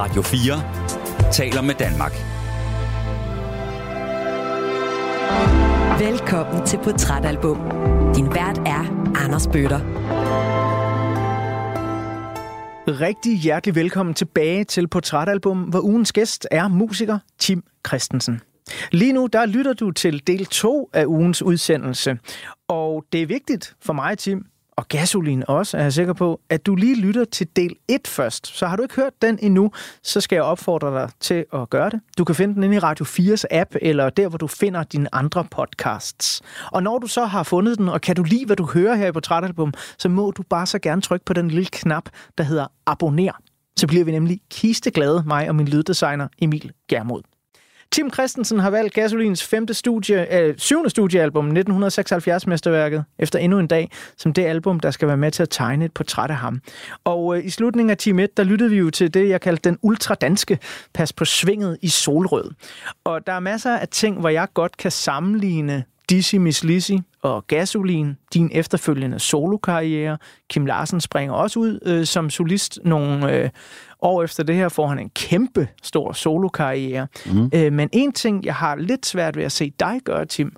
Radio 4 taler med Danmark. Velkommen til Portrætalbum. Din vært er Anders Bøtter. Rigtig hjertelig velkommen tilbage til Portrætalbum, hvor ugens gæst er musiker Tim Christensen. Lige nu, der lytter du til del 2 af ugens udsendelse. Og det er vigtigt for mig, Tim, og gasolin også, er jeg sikker på, at du lige lytter til del 1 først. Så har du ikke hørt den endnu, så skal jeg opfordre dig til at gøre det. Du kan finde den inde i Radio 4's app, eller der, hvor du finder dine andre podcasts. Og når du så har fundet den, og kan du lide, hvad du hører her i Portrætalbum, så må du bare så gerne trykke på den lille knap, der hedder abonner. Så bliver vi nemlig kisteglade, mig og min lyddesigner Emil Germod. Tim Christensen har valgt Gasolins femte studie, øh, syvende studiealbum, 1976-mesterværket, efter endnu en dag, som det album, der skal være med til at tegne et portræt af ham. Og øh, i slutningen af Team 1, der lyttede vi jo til det, jeg kaldte den ultradanske pas på svinget i solrød. Og der er masser af ting, hvor jeg godt kan sammenligne Dizzy Miss Lizzy og Gasolin, din efterfølgende solokarriere. Kim Larsen springer også ud øh, som solist nogle øh, år efter det her, får han en kæmpe stor solokarriere. Mm. Øh, men en ting, jeg har lidt svært ved at se dig gøre, Tim,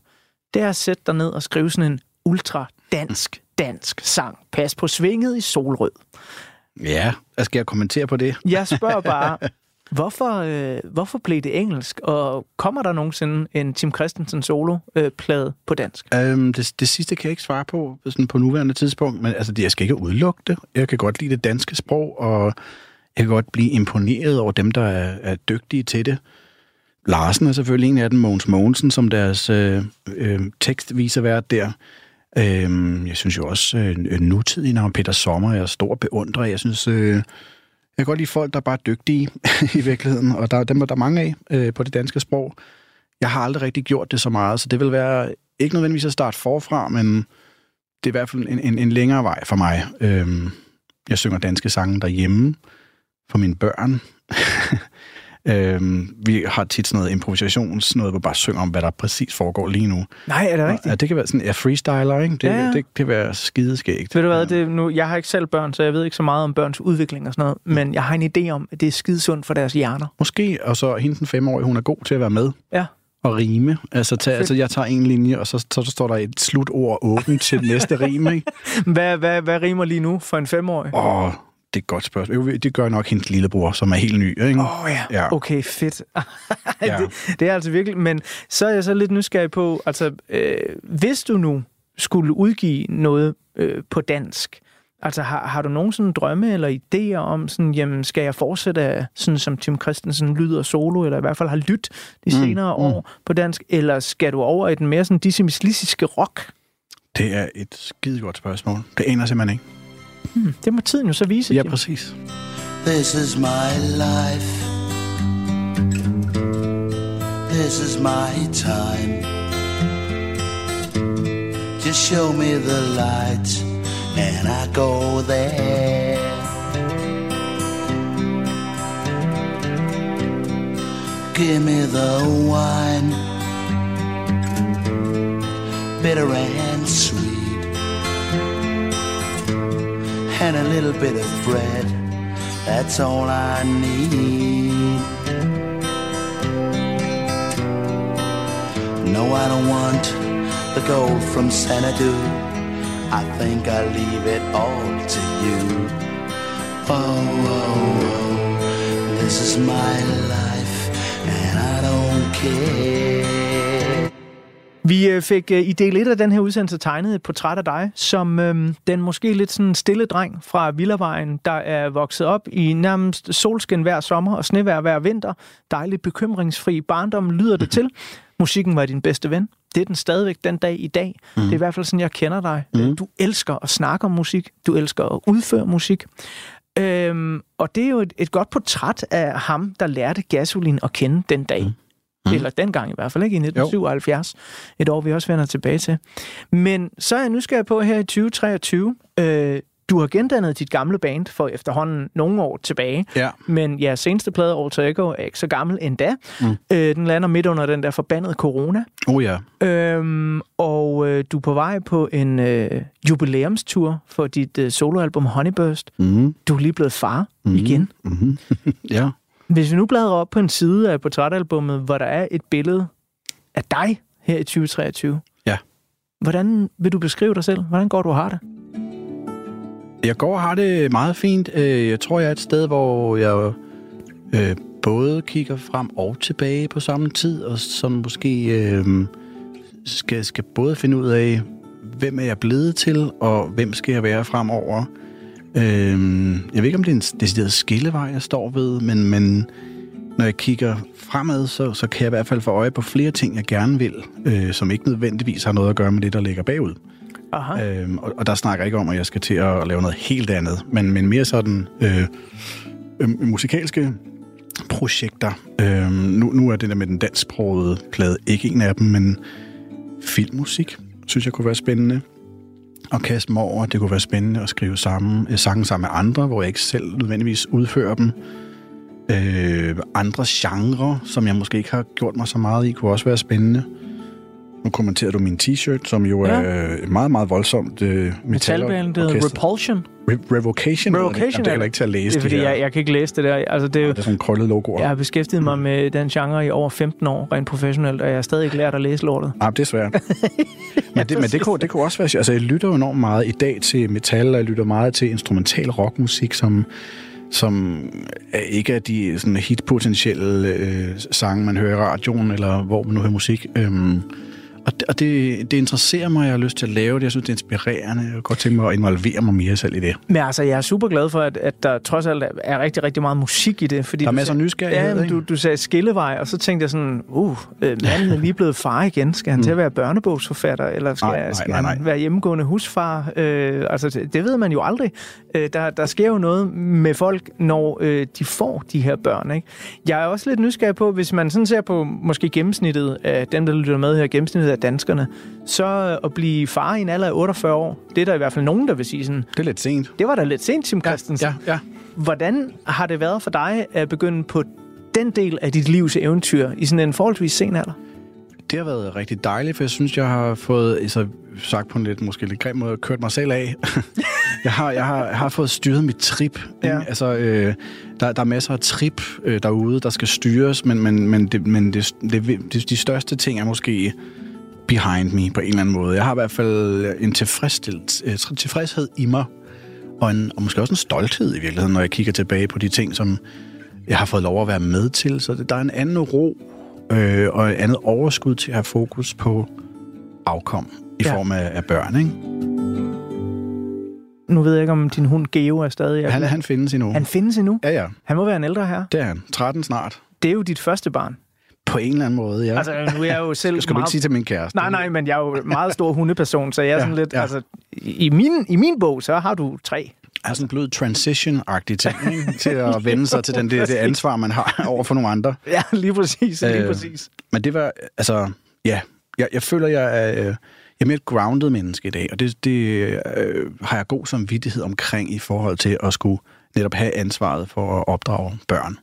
det er at sætte dig ned og skrive sådan en ultra dansk, dansk sang. Pas på svinget i solrød. Ja, skal jeg kommentere på det? Jeg spørger bare, Hvorfor, øh, hvorfor blev det engelsk, og kommer der nogensinde en Tim Christensen solo-plade øh, på dansk? Øhm, det, det sidste kan jeg ikke svare på sådan på nuværende tidspunkt, men altså, jeg skal ikke udelukke det. Jeg kan godt lide det danske sprog, og jeg kan godt blive imponeret over dem, der er, er dygtige til det. Larsen er selvfølgelig en af dem, Mogens Mogensen, som deres øh, øh, tekst viser været der. Øh, jeg synes jo også, øh, nutidig navn Peter Sommer er stor beundrer. Jeg synes... Øh, jeg kan godt lide folk, der er bare dygtige i virkeligheden, og der, dem er der mange af øh, på det danske sprog. Jeg har aldrig rigtig gjort det så meget, så det vil være ikke nødvendigvis at starte forfra, men det er i hvert fald en, en, en længere vej for mig. Øhm, jeg synger danske sange derhjemme for mine børn. Øhm, vi har tit sådan noget improvisations, noget, hvor bare synger om, hvad der præcis foregår lige nu. Nej, er det rigtigt? Ja, det kan være sådan, ja, freestyler, ikke? Det, ja, ja. det kan være skideskægt. Ved du hvad, det, nu, jeg har ikke selv børn, så jeg ved ikke så meget om børns udvikling og sådan noget, men jeg har en idé om, at det er skidesundt for deres hjerner. Måske, og så hende den femårige, hun er god til at være med. Ja og rime. Altså, tag, altså, jeg tager en linje, og så, så, så står der et slutord åbent til næste rim, ikke? hvad, hvad, hvad rimer lige nu for en femårig? Åh, det er et godt spørgsmål. Det gør nok hendes lillebror, som er helt ny, ikke? Åh oh, ja. ja, okay, fedt. ja. det, det er altså virkelig, men så er jeg så lidt nysgerrig på, altså, øh, hvis du nu skulle udgive noget øh, på dansk, altså har, har du nogen sådan drømme eller idéer om, sådan, jamen, skal jeg fortsætte sådan som Tim Christensen lyder solo, eller i hvert fald har lyttet de mm, senere mm, år mm. på dansk, eller skal du over i den mere sådan dissimilistiske rock? Det er et skide godt spørgsmål. Det aner simpelthen ikke. Hmm, det må tiden jo så vise. Ja, præcis. This is my life. This is my time. Just show me the light and I go there. Give me the wine, bitter and sweet. And a little bit of bread. That's all I need. No, I don't want the gold from Xanadu. I think I leave it all to you. Oh, oh, oh, this is my life, and I don't care. Vi øh, fik øh, i del 1 af den her udsendelse tegnet et portræt af dig, som øhm, den måske lidt sådan stille dreng fra Villavejen, der er vokset op i nærmest solskin hver sommer og snevejr hver vinter. Dejligt bekymringsfri barndom lyder det til. Musikken var din bedste ven. Det er den stadigvæk den dag i dag. Mm. Det er i hvert fald sådan, jeg kender dig. Mm. Du elsker at snakke om musik. Du elsker at udføre musik. Øhm, og det er jo et, et godt portræt af ham, der lærte gasolin at kende den dag. Mm. Mm. Eller dengang i hvert fald, ikke? I 1977. Jo. Et år, vi også vender tilbage til. Men så er jeg nysgerrig på her i 2023. Øh, du har gendannet dit gamle band for efterhånden nogle år tilbage. Ja. Men ja, seneste plade, Alter Ego, er ikke så gammel endda. Mm. Øh, den lander midt under den der forbandede corona. Oh ja. Øhm, og øh, du er på vej på en øh, jubilæumstur for dit øh, soloalbum Honeyburst. Mm. Du er lige blevet far mm. igen. Mm-hmm. ja. Hvis vi nu bladrer op på en side af portrætalbummet, hvor der er et billede af dig her i 2023. Ja. Hvordan vil du beskrive dig selv? Hvordan går du og har det? Jeg går og har det meget fint. Øh, Jeg tror, jeg er et sted, hvor jeg øh, både kigger frem og tilbage på samme tid, og som måske øh, skal, skal både finde ud af, hvem er jeg blevet til, og hvem skal jeg være fremover. Øh, jeg ved ikke, om det er en decideret skillevej, jeg står ved, men, men når jeg kigger fremad, så, så kan jeg i hvert fald få øje på flere ting, jeg gerne vil, øh, som ikke nødvendigvis har noget at gøre med det, der ligger bagud. Aha. Øhm, og, og der snakker jeg ikke om, at jeg skal til at lave noget helt andet, men, men mere sådan øh, øh, musikalske projekter. Øhm, nu, nu er det der med den dansksprogede plade ikke en af dem, men filmmusik synes jeg kunne være spændende at kaste mig over. Det kunne være spændende at skrive sammen, øh, sange sammen med andre, hvor jeg ikke selv nødvendigvis udfører dem. Øh, andre genrer, som jeg måske ikke har gjort mig så meget i, kunne også være spændende. Nu kommenterer du min t-shirt, som jo Ja. er et meget, meget voldsomt øh, Metalbandet. Repulsion. Re- Revocation? Revocation Jamen, det er heller ikke til at læse. Det er fordi, her. jeg, jeg kan ikke læse det der. Altså, det er jo, Det er sådan krøllet logoer. jeg har beskæftiget mig med den genre i over 15 år, rent professionelt, og jeg har stadig ikke lært at læse lortet. Ah, det er svært. men det, men det, kunne, det kunne også være... Altså, jeg lytter jo enormt meget i dag til metal, og jeg lytter meget til instrumental rockmusik, som, som er ikke er de sådan hitpotentielle øh, sange, man hører i radioen, eller hvor man nu hører musik. Øhm, og det, og det, det interesserer mig, jeg har lyst til at lave det. Jeg synes, det er inspirerende. Jeg kunne godt tænke mig at involvere mig mere selv i det. Men altså, jeg er super glad for, at, at der trods alt er rigtig, rigtig meget musik i det. Fordi Der er du masser af nysgerrighed, Ja, ikke? du, du sagde skillevej, og så tænkte jeg sådan, uh, øh, manden er lige blevet far igen. Skal han til at være børnebogsforfatter, eller skal, Mm. Nej, nej, skal nej, nej. han være hjemmegående husfar? Øh, altså, det, det ved man jo aldrig. Øh, der, der sker jo noget med folk, når øh, de får de her børn. Ikke? Jeg er også lidt nysgerrig på, hvis man sådan ser på måske gennemsnittet af dem, der lytter med her, gennemsnittet af danskerne, så øh, at blive far i en alder af 48 år, det er der i hvert fald nogen, der vil sige sådan, Det er lidt sent. det var da lidt sent, Tim Christensen. Ja, ja. Hvordan har det været for dig at begynde på den del af dit livs eventyr i sådan en forholdsvis sen alder? Det har været rigtig dejligt, for jeg synes, jeg har fået, altså sagt på en lidt, måske lidt grim måde, kørt mig selv af. jeg, har, jeg, har, jeg har fået styret mit trip. Ja. Altså, øh, der, der er masser af trip øh, derude, der skal styres, men, men, men, det, men det, det, det, de største ting er måske behind me på en eller anden måde. Jeg har i hvert fald en øh, tilfredshed i mig, og, en, og måske også en stolthed i virkeligheden, når jeg kigger tilbage på de ting, som jeg har fået lov at være med til. Så det, der er en anden ro øh, og et andet overskud til at have fokus på afkom i Ja. form af, af børn. Ikke? Nu ved jeg ikke, om din hund Geo er stadig... Han, han findes endnu. han findes endnu. Ja, ja. Han må være en ældre her. Det er han. 13 snart. Det er jo dit første barn. På en eller anden måde, ja. Altså, nu er jeg jo selv skal du meget... ikke sige til min kæreste? Nej, nej, men jeg er jo meget stor hundeperson, så jeg er Ja, sådan lidt... ja. Altså, i, min, I min bog, så har du tre. er sådan en blød transition-agtig ting, ikke? til at vende sig til den, det, det ansvar, man har over for nogle andre. Ja, lige præcis. Lige Øh, præcis. Men det var, altså, ja, jeg, jeg føler, jeg er, øh, jeg er mere et grounded menneske i dag, og det, det øh, har jeg god samvittighed omkring i forhold til at skulle netop have ansvaret for at opdrage børn.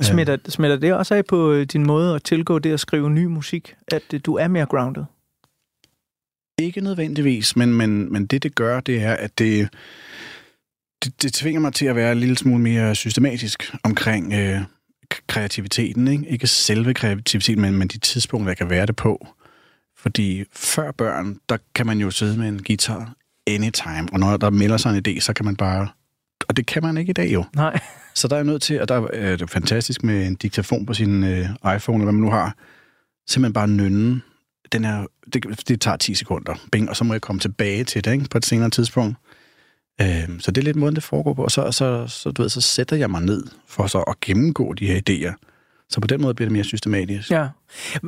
Smitter, smitter det også af på øh, din måde at tilgå det at skrive ny musik? At øh, du er mere grounded? Ikke nødvendigvis, men, men, men det, det gør, det er, at det, det, det tvinger mig til at være en lille smule mere systematisk omkring øh, kreativiteten. Ikke? ikke selve kreativiteten, men, men de tidspunkter, jeg kan være det på. Fordi før børn, der kan man jo sidde med en guitar anytime, og når der melder sig en idé, så kan man bare... Og det kan man ikke i dag jo. Nej. Så der er jeg nødt til, og der er det fantastisk med en diktafon på sin øh, iPhone, eller hvad man nu har, simpelthen bare nynne. Den er, det, det tager 10 sekunder, bing, og så må jeg komme tilbage til det ikke, på et senere tidspunkt. Øhm, så det er lidt måden, det foregår på, og så, så, så, du ved, så sætter jeg mig ned for så at gennemgå de her idéer. Så på den måde bliver det mere systematisk. Ja.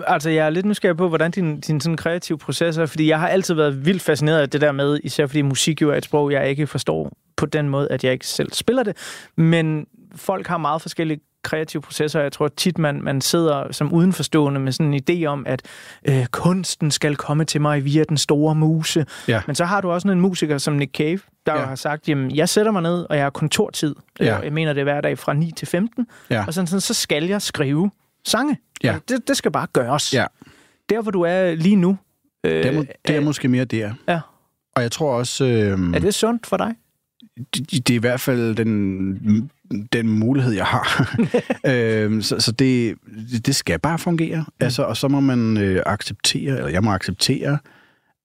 Altså, jeg er lidt nysgerrig på, hvordan din, din sådan kreative proces er, fordi jeg har altid været vildt fascineret af det der med, især fordi musik jo er et sprog, jeg ikke forstår på den måde, at jeg ikke selv spiller det. Men folk har meget forskellige kreative processer, jeg tror tit, man, man sidder som udenforstående med sådan en idé om, at øh, kunsten skal komme til mig via den store muse. Ja. Men så har du også en musiker som Nick Cave, der ja. Ja. har sagt, jamen, jeg sætter mig ned, og jeg har kontortid. Ja. Øh, Jeg mener, det er hver dag fra 9 til 15. Ja. Og sådan, sådan, så skal jeg skrive sange. Ja. Det, det skal bare gøres. Ja. Der, hvor du er lige nu. Øh, Det er, må- det er måske mere der. Ja. Og jeg tror også... Øh, er det sundt for dig? det det er i hvert fald den, den mulighed, jeg har. øhm, så så det, det skal bare fungere. Mm. Altså, og så må man øh, acceptere, eller jeg må acceptere,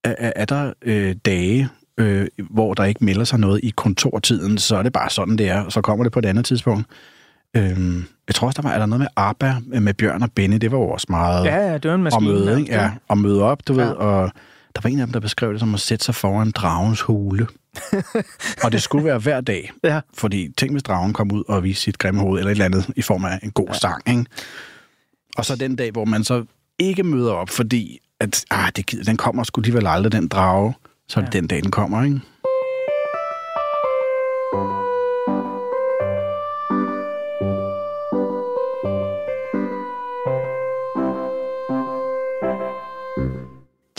at, at er der øh, dage, øh, hvor der ikke melder sig noget i kontortiden, så er det bare sådan, det er, og så kommer det på et andet tidspunkt. Øhm, jeg tror også, der var er der noget med ABBA, med Bjørn og Benny, det var jo også meget Ja, ja, det var en maskine. møde, ikke? Ja, at møde op, du Ja. ved, og der var en af dem, der beskrev det som at sætte sig foran dragens hule. og det skulle være hver dag, Ja. fordi tænk, hvis dragen kom ud og viste sit grimme hoved, eller et eller andet, i form af en god ja. sang, ikke? Og så den dag, hvor man så ikke møder op, fordi at, ah, det, gider- den kommer sgu alligevel aldrig, den drage, så er det ja. den dag, den kommer, ikke?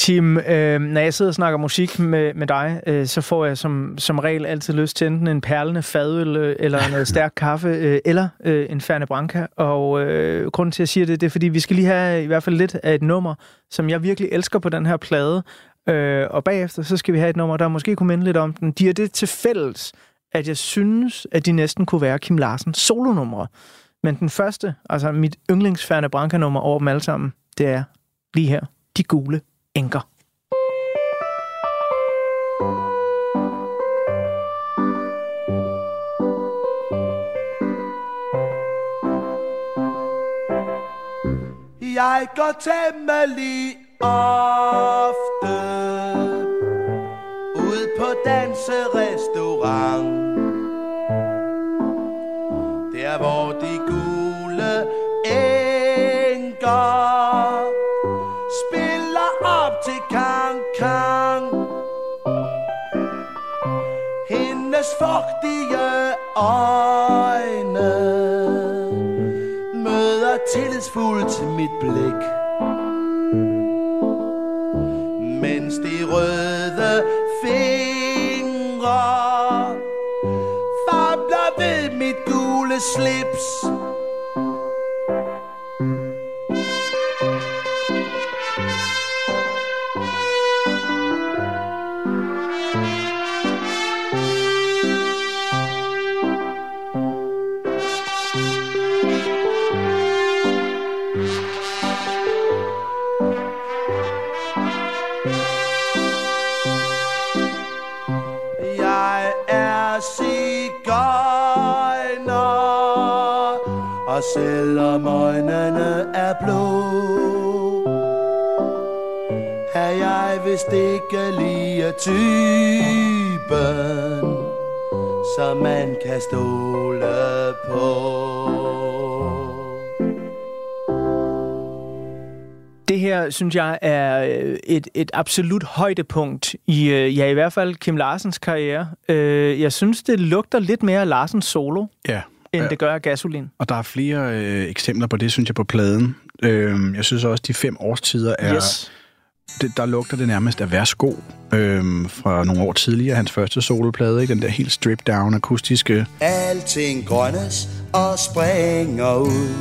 Tim, øh, når jeg sidder og snakker musik med, med dig, øh, så får jeg som, som regel altid lyst til enten en perlende fadøl, øh, eller noget stærk kaffe, øh, eller øh, en Ferne Branca. Og øh, grunden til, at jeg siger det, det er, fordi vi skal lige have i hvert fald lidt af et nummer, som jeg virkelig elsker på den her plade. Øh, og bagefter, så skal vi have et nummer, der måske kunne minde lidt om den. De har det til fælles, at jeg synes, at de næsten kunne være Kim Larsens solonumre. Men den første, altså mit yndlingsfærne Branca-nummer over dem alle sammen, det er lige her. De gule enker. Jeg går temmelig ofte ud på danserestaurant. Der hvor de gule Hendes fugtige øjne møder tillidsfuldt mit blik. Mens de røde fingre fabler ved mit gule slips. Vist ikke lige typen Som man kan stole på Det her, synes jeg, er øh, et, et absolut højdepunkt i, øh, ja, i hvert fald Kim Larsens karriere. Øh, Jeg synes, det lugter lidt mere af Larsens solo, Ja. end Ja. det gør af gasolin. Og der er flere øh, eksempler på det, synes jeg, på pladen. Øh, jeg synes også, de fem årstider er... Yes. Det, der lugter det nærmest af værsgo øhm, fra nogle år tidligere, hans første soloplade, ikke? den der helt stripped down akustiske. Alting grønnes og springer ud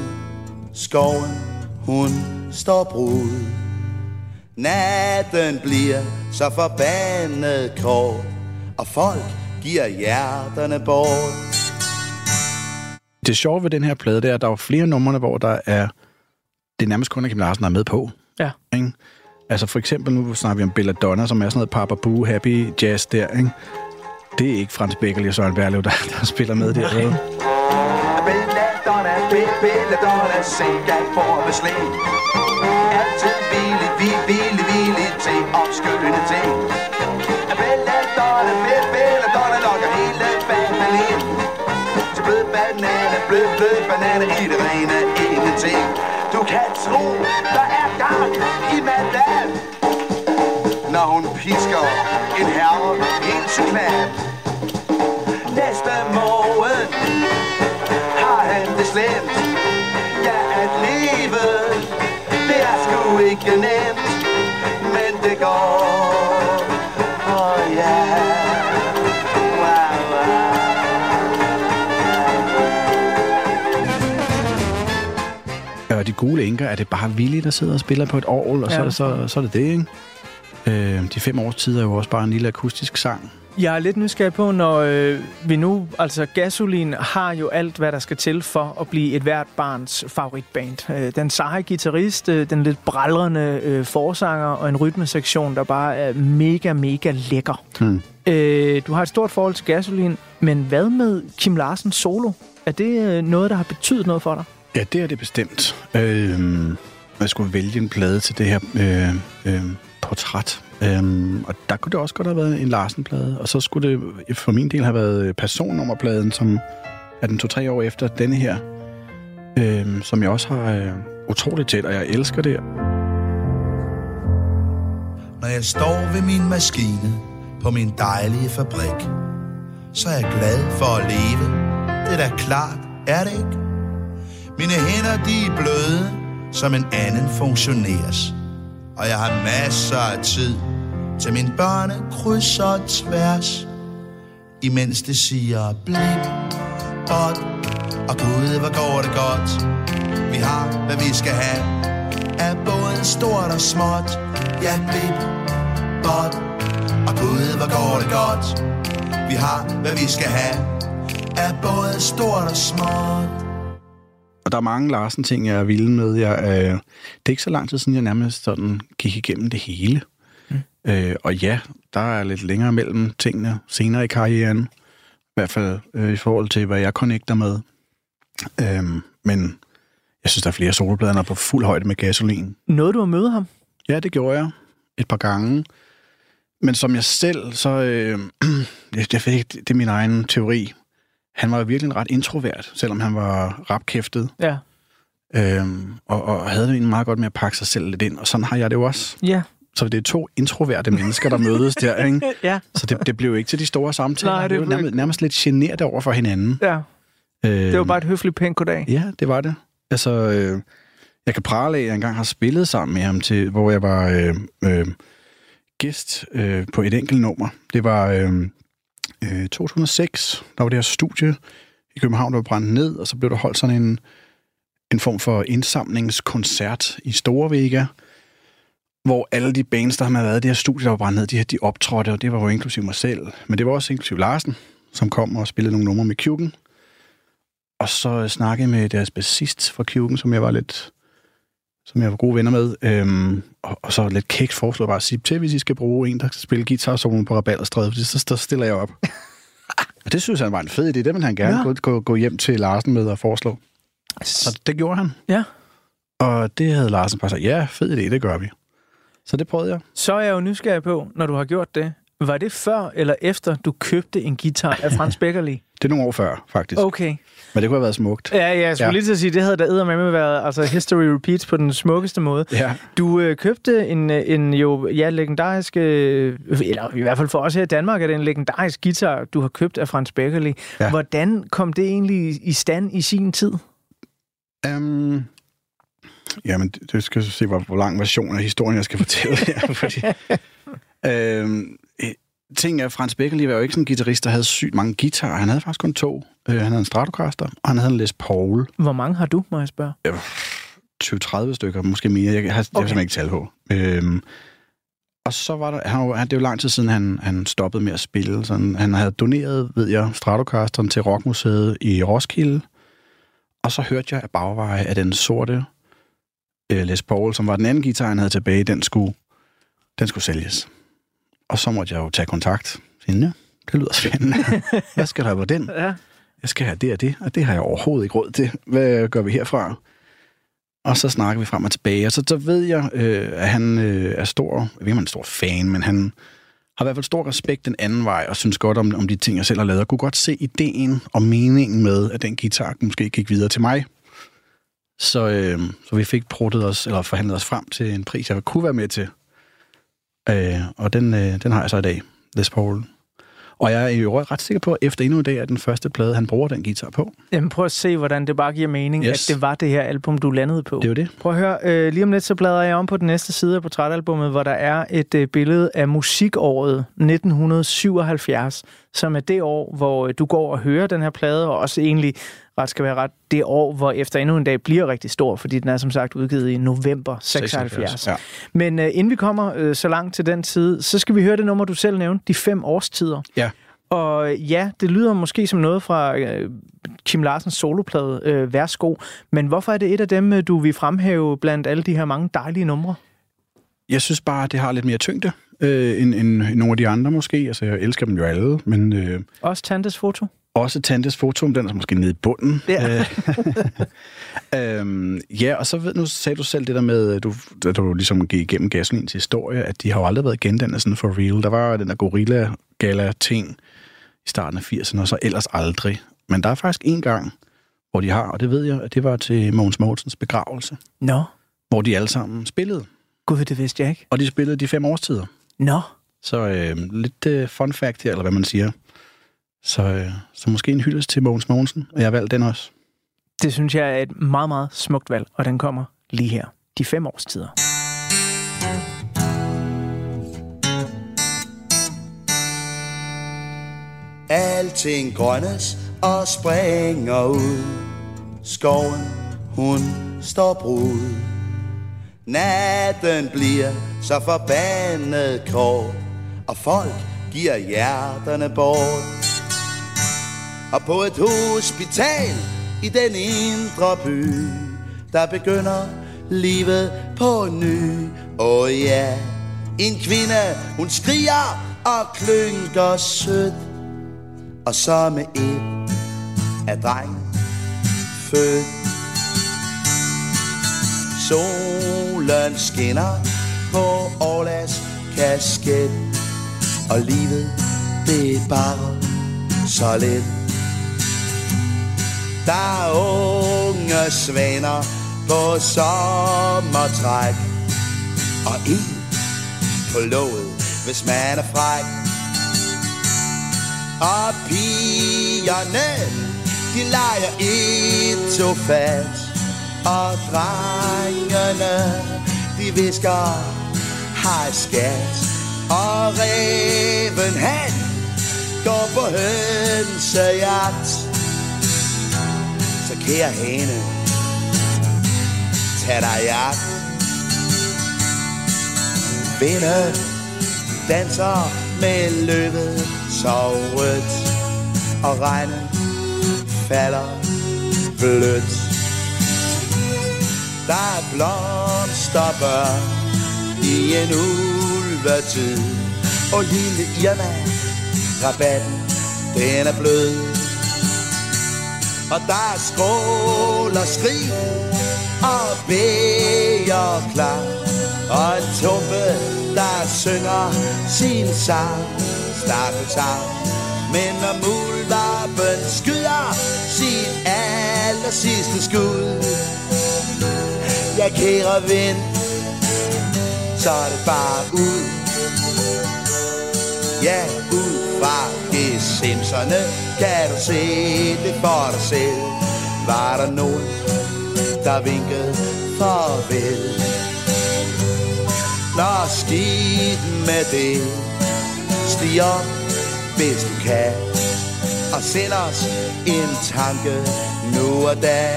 Skoven, hun står brud Natten bliver så forbandet kort Og folk giver hjerterne bort Det sjove ved den her plade, det er, at der er flere numre, hvor der er, det er nærmest kun, at Kim Larsen er med på. Ja. Ikke? Altså for eksempel, nu snakker vi om Belladonna, som er sådan noget Papa Boo, Happy Jazz der, ikke? Det er ikke Frans Beckerli og Søren Berlev, der, der spiller med der. vel? Belladonna, be- belladonna, se jeg får beslæg. Altid villig, vi villig, villig til opskønne ting. Belladonna, be- belladonna, lokker hele banden ind. Til blød banane, blød, blød banane i det rene ingenting. Du kan tro, der er gang i mandat Når hun pisker en herre helt til klat. Næste morgen har han det slemt. Ja, at leve, det er sgu ikke nemt. Men det går, gule enker, er det bare Willy, der sidder og spiller på et orgel, og så, Ja. så, så er det det, ikke? Øh, de fem års tid er jo også bare en lille akustisk sang. Jeg er lidt nysgerrig på, når øh, vi nu, altså Gasolin har jo alt, hvad der skal til for at blive et hvert barns favoritband. Øh, den seje guitarist, øh, den lidt brallrende øh, forsanger og en rytmesektion, der bare er mega, mega lækker. Hmm. Øh, du har et stort forhold til Gasolin, men hvad med Kim Larsen solo? Er det øh, noget, der har betydet noget for dig? Ja, det er det bestemt. Øh, jeg skulle vælge en plade til det her øh, øh, portræt. Øhm, og der kunne det også godt have været en Larsen-plade. Og så skulle det for min del have været personnummerpladen, som er den to-tre år efter denne her. Øhm, som jeg også har øh, utroligt tæt, og jeg elsker det. Når jeg står ved min maskine på min dejlige fabrik, så er jeg glad for at leve. Det er da klart, er det ikke? Mine hænder, de er bløde, som en anden funktioneres. Og jeg har masser af tid til mine børne krydser tværs. Imens det siger blik, bot, og gud, hvor går det godt. Vi har, hvad vi skal have, er både stort og småt. Ja, blik, bot, og gud, hvor går det godt. Vi har, hvad vi skal have, er både stort og småt. Og der er mange Larsen-ting, jeg er vild med. Jeg, øh, det er ikke så lang tid siden, jeg nærmest sådan gik igennem det hele. Mm. Øh, og ja, der er lidt længere mellem tingene senere i karrieren. I hvert fald øh, i forhold til, hvad jeg connecter med. Øh, men jeg synes, der er flere er på fuld højde med gasolin. Noget du har møde ham? Ja, det gjorde jeg et par gange. Men som jeg selv, så... Øh, jeg, jeg ikke, det er min egen teori. Han var jo virkelig ret introvert, selvom han var rapkæftet. Ja. Øhm, og, og havde det egentlig meget godt med at pakke sig selv lidt ind. Og sådan har jeg det jo også. Ja. Så det er to introverte mennesker, der mødes der, ikke? Ja. Så det, det blev jo ikke til de store samtaler. Nej, det blev nærmest, nærmest lidt generet over for hinanden. Ja. Øhm, Det var bare et høfligt pænt goddag. Ja, det var det. Altså, øh, jeg kan prale af, at jeg engang har spillet sammen med ham, til, hvor jeg var øh, øh, gæst øh, på et enkelt nummer. Det var øh, øh, 2006, der var det her studie i København, der var brændt ned, og så blev der holdt sådan en, en form for indsamlingskoncert i Store Vega, hvor alle de bands, der har været i det her studie, der var brændt ned, de, her, de optrådte, og det var jo inklusiv mig selv. Men det var også inklusiv Larsen, som kom og spillede nogle numre med Kjuken. Og så øh, snakkede med deres bassist fra Kjuken, som jeg var lidt som jeg var gode venner med. Øhm, og, og, så lidt kægt foreslået bare at sige til, hvis I skal bruge en, der skal spille guitar solo på Rabalderstræde, for så, så stiller jeg op. og det synes han var en fed idé. Det ville han gerne ja. gå, gå, gå hjem til Larsen med og foreslå. Så det gjorde han. Ja. Og det havde Larsen bare sagt, ja, fed idé, det gør vi. Så det prøvede jeg. Så er jeg jo nysgerrig på, når du har gjort det. Var det før eller efter, du købte en guitar af Frans Beckerli? Det er nogle år før, faktisk. Okay. Men det kunne have været smukt. Ja, ja, jeg skulle ja. Lige til at sige, det havde der med været altså history repeats på den smukkeste måde. Ja. Du øh, købte en, øh, en jo ja, legendarisk, øh, eller i hvert fald for os her i Danmark, er det en legendarisk guitar, du har købt af Frans Beckerli. Ja. Hvordan kom det egentlig i stand i sin tid? Um, jamen, det skal jeg se, hvor, hvor lang version af historien, jeg skal fortælle her. fordi, øhm, øh, ting er, Frans Beckerli var jo ikke sådan en guitarist, der havde sygt mange guitarer. Han havde faktisk kun to. Øh, han havde en Stratocaster, og han havde en Les Paul. Hvor mange har du, må jeg spørge? 20-30 stykker, måske mere. Jeg, jeg har okay. Okay. simpelthen ikke tal på. Øhm, og så var der, han, det er jo lang tid siden, han, han stoppede med at spille. Sådan, han havde doneret, ved jeg, Stratocasteren til Rockmuseet i Roskilde. Og så hørte jeg af bagveje, at den sorte øh, Les Paul, som var den anden guitar, han havde tilbage, den skulle, den skulle sælges. Og så måtte jeg jo tage kontakt. Sige, ja, det lyder spændende. Hvad skal der på den? Ja. jeg skal have det og det, og det har jeg overhovedet ikke råd til. Hvad gør vi herfra? Og så snakker vi frem og tilbage, og så, så ved jeg, øh, at han øh, er stor, jeg ved ikke, om han er stor fan, men han har i hvert fald stor respekt den anden vej, og synes godt om, om de ting, jeg selv har lavet, og kunne godt se ideen og meningen med, at den guitar måske gik videre til mig. Så, øh, så vi fik pruttet os, eller forhandlet os frem til en pris, jeg kunne være med til. Øh, og den, øh, den har jeg så i dag, Les Paul. Og jeg er i øvrigt ret sikker på, at efter endnu en dag er den første plade, han bruger den guitar på. Jamen prøv at se, hvordan det bare giver mening, yes. At det var det her album, du landede på. Det er jo det. Prøv at høre, øh, lige om lidt så bladrer jeg om på den næste side af portrætalbummet, hvor der er et øh, billede af musikåret 1977, som er det år, hvor øh, du går og hører den her plade, og også egentlig ret skal være ret, det år, hvor efter endnu en dag bliver rigtig stor, fordi den er som sagt udgivet i november 76. 76, ja. Men uh, inden vi kommer uh, så langt til den tid, så skal vi høre det nummer, du selv nævnte, De Fem Årstider. Ja. Og ja, det lyder måske som noget fra øh, Kim Larsens soloplade, øh, Værsgo. Men hvorfor er det et af dem, øh, du vil fremhæve blandt alle de her mange dejlige numre? Jeg synes bare, det har lidt mere tyngde øh, end, end nogle af de andre måske. Altså, jeg elsker dem jo alle, men øh, Også Tantes foto? Også Tantes foto, den er måske nede i bunden. Ja. øhm, ja, og så ved, nu sagde du selv det der med, du, da du ligesom gik igennem Gasolins historie, at de har jo aldrig været gendannet sådan for real. Der var den der Gorilla Gala ting i starten af 80'erne, og så ellers aldrig. Men der er faktisk en gang, hvor de har, og det ved jeg, at det var til Mogens Mortens begravelse, Nå, hvor de alle sammen spillede. gud, det vidste jeg ikke. Og de spillede de fem årstider. Nå, Så øh, lidt øh, fun fact her, eller hvad man siger. Så, øh, så måske en hyldest til Mogens Mogensen, og jeg har valgt den også. det synes jeg er et meget, meget smukt valg, og den kommer lige her. De fem årstider. Alting grønnes og springer ud Skoven, hun står brud Natten bliver så forbandet kort Og folk giver hjerterne bort og på et hospital i den indre by Der begynder livet på ny Åh oh ja, en kvinde hun skriger og klynker sødt og så med et af dreng født. Solen skinner på Orlas kasket, og livet det er bare så let. Der er unge svaner på sommertræk, og en på låget, hvis man er fræk. Og pigerne, de leger et to fat Og drengene, de visker hej skat. Og reven han går på hønsejagt kære hane, tag dig jagt Vinden danser med løbet så rødt. Og regnen falder blødt. Der er blomsterbørn i en ulvetid. Og lille Irma, rabatten, den er blød. Og der er skrål og skrig og bæger klar. Og en tumpe, der synger sin sang. Stakkelsang Men når muldvarpen skyder sit aller sidste skud. Jeg kære vind Så er det bare ud. Ja, ud fra gesimserne Kan du se det for dig selv? Var der nogen, der vinkede farvel? Nå, skidt med det Stig op, hvis du kan Og send os en tanke nu og da.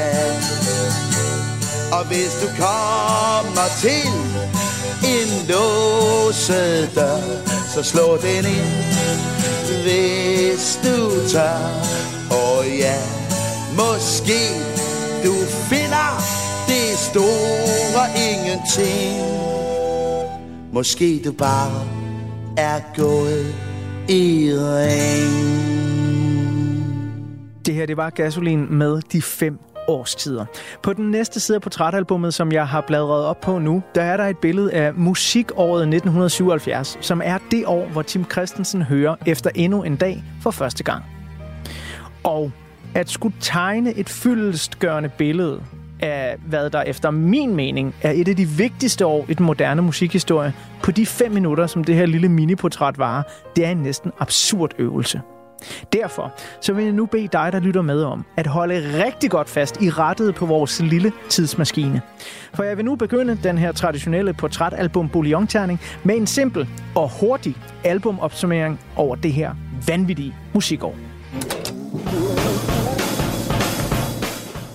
Og hvis du kommer til en låset dør Så slå den ind, hvis du tør Og ja, måske du finder det store ingenting Måske du bare er gået i ring. Det her, det var Gasolin med de fem årstider. På den næste side af portrætalbummet, som jeg har bladret op på nu, der er der et billede af musikåret 1977, som er det år, hvor Tim Christensen hører efter endnu en dag for første gang. Og at skulle tegne et fyldestgørende billede af, hvad der efter min mening er et af de vigtigste år i den moderne musikhistorie, på de fem minutter, som det her lille miniportræt varer, det er en næsten absurd øvelse. Derfor så vil jeg nu bede dig, der lytter med om, at holde rigtig godt fast i rettet på vores lille tidsmaskine. For jeg vil nu begynde den her traditionelle portrætalbum bouillon med en simpel og hurtig albumopsummering over det her vanvittige musikår.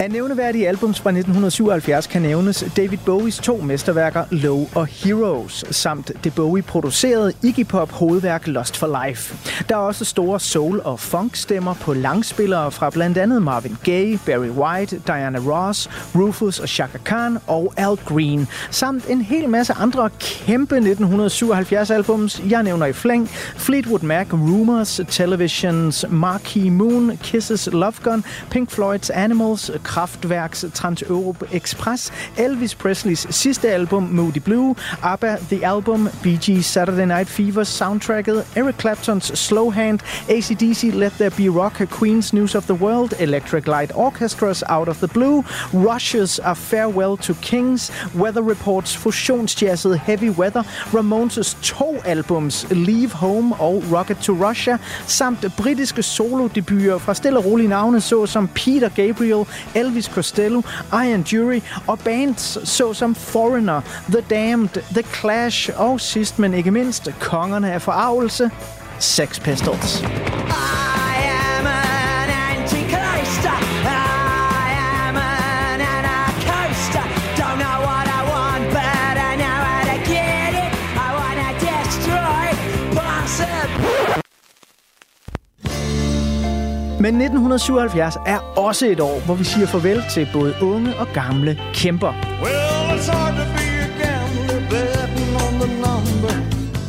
Af nævneværdige albums fra 1977 kan nævnes David Bowies to mesterværker Low og Heroes, samt det Bowie-producerede Iggy Pop hovedværk Lost for Life. Der er også store soul- og funk-stemmer på langspillere fra blandt andet Marvin Gaye, Barry White, Diana Ross, Rufus og Chaka Khan og Al Green, samt en hel masse andre kæmpe 1977-albums. Jeg nævner i flæng Fleetwood Mac, Rumors, Televisions, Marquee Moon, Kisses Love Gun, Pink Floyd's Animals, Kraftværks Trans-Europe Express, Elvis Presleys sidste album Moody Blue, ABBA The Album, Bee Gees Saturday Night Fever soundtracket, Eric Claptons Slow Hand, ACDC Let There Be Rock, Queen's News of the World, Electric Light Orchestra's Out of the Blue, Rush's A Farewell to Kings, Weather Reports fusionsjazzet Heavy Weather, Ramones' to albums Leave Home og Rocket to Russia, samt britiske solodebuter fra stille og rolige navne såsom Peter Gabriel, Elvis Costello, Iron Jury og bands såsom Foreigner, The Damned, The Clash og sidst men ikke mindst kongerne af forarvelse, Sex Pistols. Men 1977 er også et år, hvor vi siger farvel til både unge og gamle kæmper. Well, it's hard to be.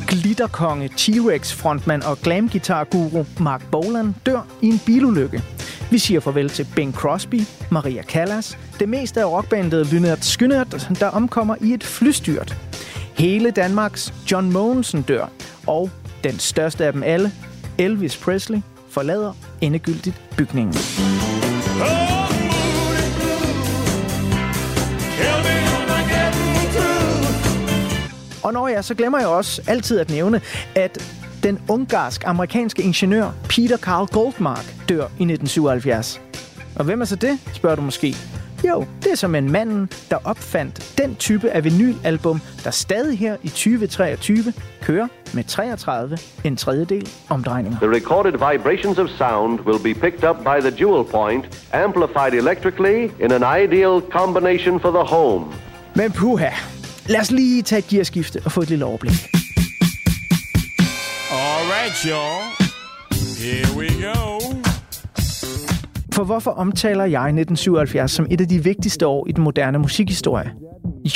Glitterkonge, T-Rex frontmand og glamgitarguru Mark Bolan dør i en bilulykke. Vi siger farvel til Bing Crosby, Maria Callas, det meste af rockbandet Lynyrd Skynyrd, der omkommer i et flystyrt. Hele Danmarks John Mogensen dør, og den største af dem alle, Elvis Presley, forlader endegyldigt bygningen. Og når jeg, så glemmer jeg også altid at nævne, at den ungarsk-amerikanske ingeniør Peter Carl Goldmark dør i 1977. Og hvem er så det, spørger du måske? Jo, det er som en manden, der opfandt den type af vinylalbum, der stadig her i 2023 kører med 33 en tredjedel omdrejninger. The recorded vibrations of sound will be picked up by the jewel point, amplified electrically in an ideal combination for the home. Men puha, lad os lige tage et gearskifte og få et lille overblik. All right, y'all. Here we go. For hvorfor omtaler jeg 1977 som et af de vigtigste år i den moderne musikhistorie?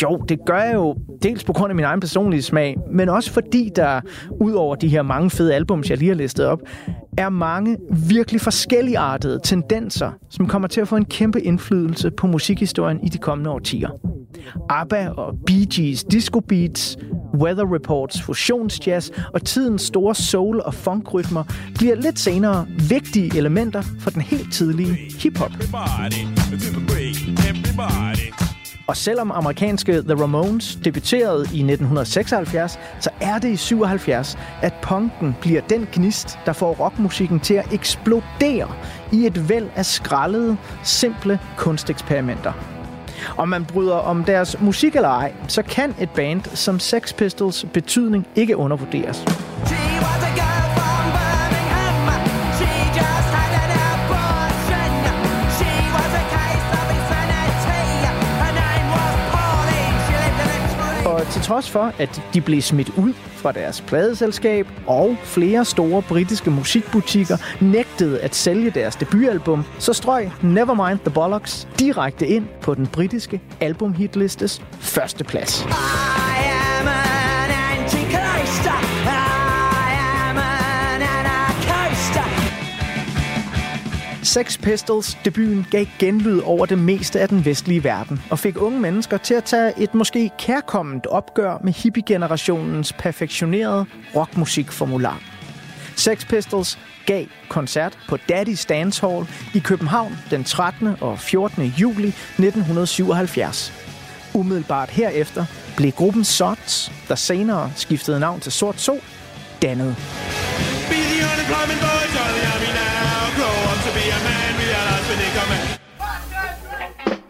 Jo, det gør jeg jo dels på grund af min egen personlige smag, men også fordi der, ud over de her mange fede albums, jeg lige har listet op, er mange virkelig forskelligartede tendenser, som kommer til at få en kæmpe indflydelse på musikhistorien i de kommende årtier. ABBA og Bee Gees disco beats, Weather Reports fusionsjazz og tidens store soul- og funkrytmer bliver lidt senere vigtige elementer for den helt tidlige hiphop. Og selvom amerikanske The Ramones debuterede i 1976, så er det i 77, at punken bliver den gnist, der får rockmusikken til at eksplodere i et væld af skrallede, simple kunsteksperimenter. Om man bryder om deres musik eller ej, så kan et band som Sex Pistols betydning ikke undervurderes. Og til trods for, at de blev smidt ud fra deres pladeselskab, og flere store britiske musikbutikker nægtede at sælge deres debutalbum, så strøg Nevermind the Bollocks direkte ind på den britiske albumhitlistes første plads. I am a Sex Pistols debuten gav genlyd over det meste af den vestlige verden, og fik unge mennesker til at tage et måske kærkomment opgør med hippie-generationens perfektionerede rockmusikformular. Sex Pistols gav koncert på Daddy's Dance Hall i København den 13. og 14. juli 1977. Umiddelbart herefter blev gruppen Sots, der senere skiftede navn til Sort Sol, dannet. Be the unemployment boys the to be a man, realize when they come in.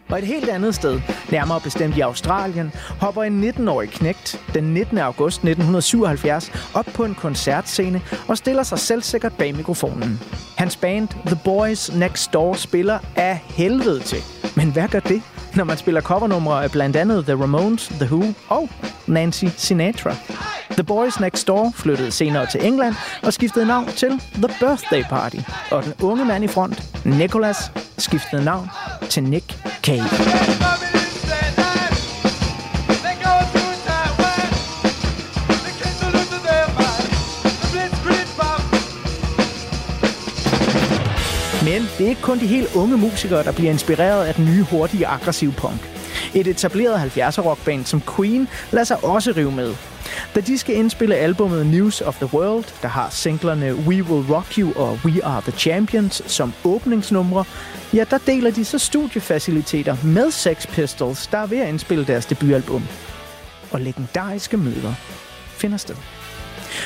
Og et helt andet sted, nærmere bestemt i Australien, hopper en 19-årig knægt den 19. august 1977 op på en koncertscene og stiller sig selvsikkert bag mikrofonen. Hans band The Boys Next Door spiller af helvede til, Men hvad gør det, når man spiller covernumre af blandt andet The Ramones, The Who og Nancy Sinatra? The Boys Next Door flyttede senere til England og skiftede navn til The Birthday Party. Og den unge mand i front, Nicholas, skiftede navn til Nick Cave. Men det er ikke kun de helt unge musikere, der bliver inspireret af den nye, hurtige, aggressive punk. Et etableret 70'er rockband som Queen lader sig også rive med. Da de skal indspille albumet News of the World, der har singlerne We Will Rock You og We Are the Champions som åbningsnumre, ja, der deler de så studiefaciliteter med Sex Pistols, der er ved at indspille deres debutalbum. Og legendariske møder finder sted.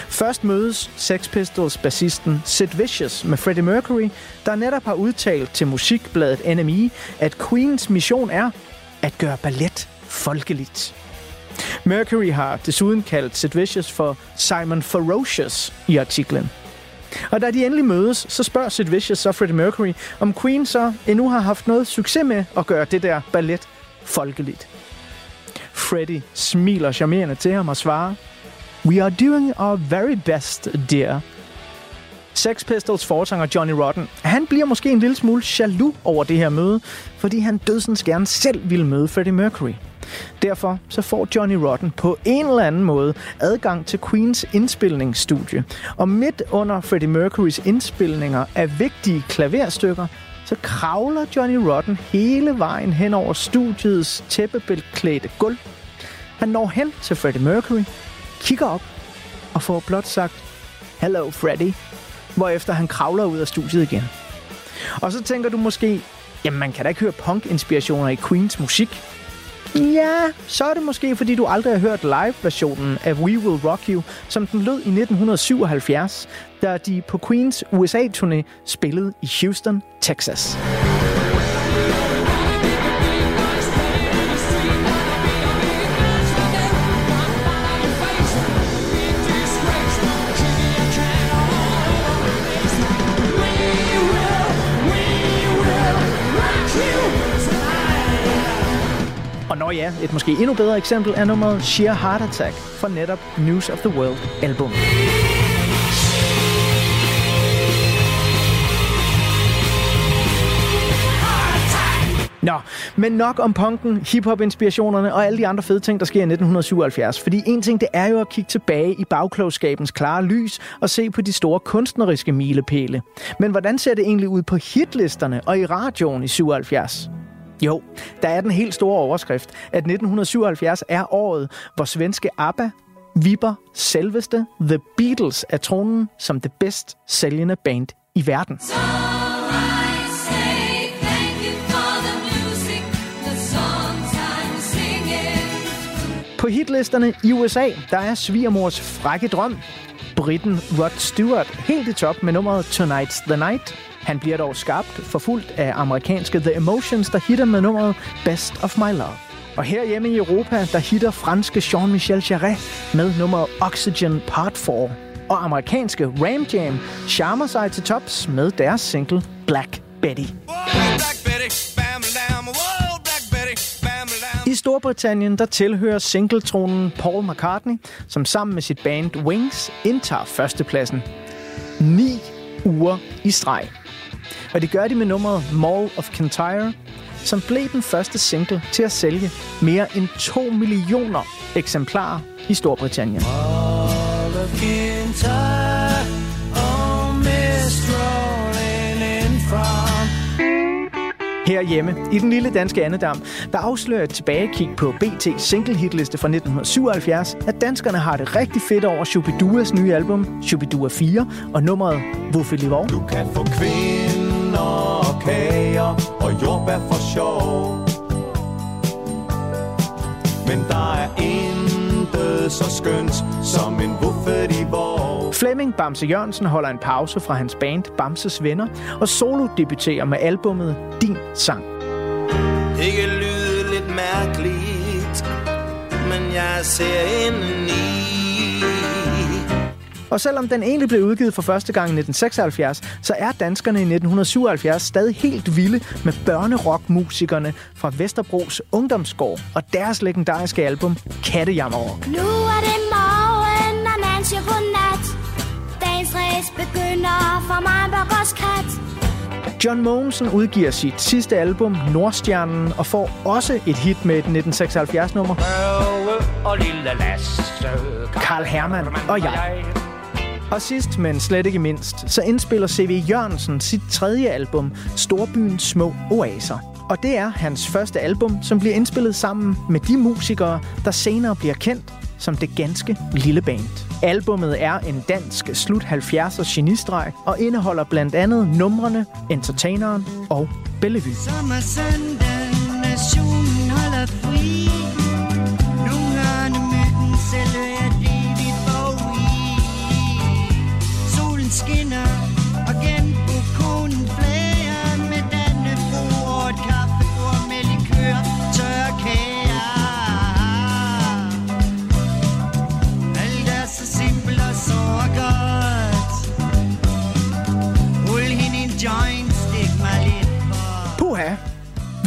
Først mødes Sex Pistols bassisten Sid Vicious med Freddie Mercury, der netop har udtalt til musikbladet NME, at Queens mission er at gøre ballet folkeligt. Mercury har desuden kaldt Sid Vicious for Simon Ferocious i artiklen. Og da de endelig mødes, så spørger Sid Vicious så Freddie Mercury, om Queen så endnu har haft noget succes med at gøre det der ballet folkeligt. Freddie smiler charmerende til ham og svarer, We are doing our very best, dear. Sex Pistols forsanger Johnny Rotten, han bliver måske en lille smule jaloux over det her møde, fordi han dødsens gerne selv ville møde Freddie Mercury. Derfor så får Johnny Rotten på en eller anden måde adgang til Queens indspilningsstudie. Og midt under Freddie Mercurys indspilninger af vigtige klaverstykker, så kravler Johnny Rotten hele vejen hen over studiets tæppebelklædte gulv. Han når hen til Freddie Mercury, kigger op og får blot sagt, Hello Freddie, hvorefter han kravler ud af studiet igen. Og så tænker du måske, jamen man kan da ikke høre punk-inspirationer i Queens musik. Ja, så er det måske, fordi du aldrig har hørt live-versionen af We Will Rock You, som den lød i 1977, da de på Queens USA-turné spillede i Houston, Texas. Og ja, et måske endnu bedre eksempel er nummeret Sheer Heart Attack fra netop News of the World album. Nå, men nok om punken, hiphop-inspirationerne og alle de andre fede ting, der sker i 1977. Fordi en ting, det er jo at kigge tilbage i bagklogskabens klare lys og se på de store kunstneriske milepæle. Men hvordan ser det egentlig ud på hitlisterne og i radioen i 77? Jo, der er den helt store overskrift, at 1977 er året, hvor svenske ABBA vipper selveste The Beatles af tronen som det bedst sælgende band i verden. På hitlisterne i USA, der er svigermors frække drøm, Britten Rod Stewart helt i top med nummeret Tonight's the Night. Han bliver dog skarpt forfulgt af amerikanske The Emotions, der hitter med nummeret Best of My Love. Og her hjemme i Europa, der hitter franske Jean-Michel Jarre med nummeret Oxygen Part 4. Og amerikanske Ram Jam charmer sig til tops med deres single Black Betty. I Storbritannien der tilhører singletronen Paul McCartney, som sammen med sit band Wings indtager førstepladsen. 9 uger i streg. Og det gør de med nummeret Mall of Kintyre, som blev den første single til at sælge mere end 2 millioner eksemplarer i Storbritannien. Herhjemme, i den lille danske andedam, der afslører et tilbagekig på BT single hitliste fra 1977, at danskerne har det rigtig fedt over Shubiduas nye album, Shubidua 4, og nummeret Hvorfor Livor. Du kan få kvinder og kager og jordbær for sjov. Men der er intet så skønt som en buffet i vor. Flemming Bamse Jørgensen holder en pause fra hans band Bamses Venner og solo debuterer med albummet Din Sang. Det kan lyde lidt mærkeligt, men jeg ser ind i. Og selvom den egentlig blev udgivet for første gang i 1976, så er danskerne i 1977 stadig helt vilde med børnerockmusikerne fra Vesterbros Ungdomsgård og deres legendariske album Kattejammerrock. Nu er det morgen, og man siger godnat. Dagens race begynder for mig og kat. John Mogensen udgiver sit sidste album, Nordstjernen, og får også et hit med et 1976-nummer. og lille Lasse. Karl Hermann og jeg. Og sidst, men slet ikke mindst, så indspiller C.V. Jørgensen sit tredje album, Storbyens Små Oaser. Og det er hans første album, som bliver indspillet sammen med de musikere, der senere bliver kendt som det ganske lille band. Albummet er en dansk slut 70'er genistreg og indeholder blandt andet numrene Entertaineren og Bellevue. Sommer søndag, nationen holder fri.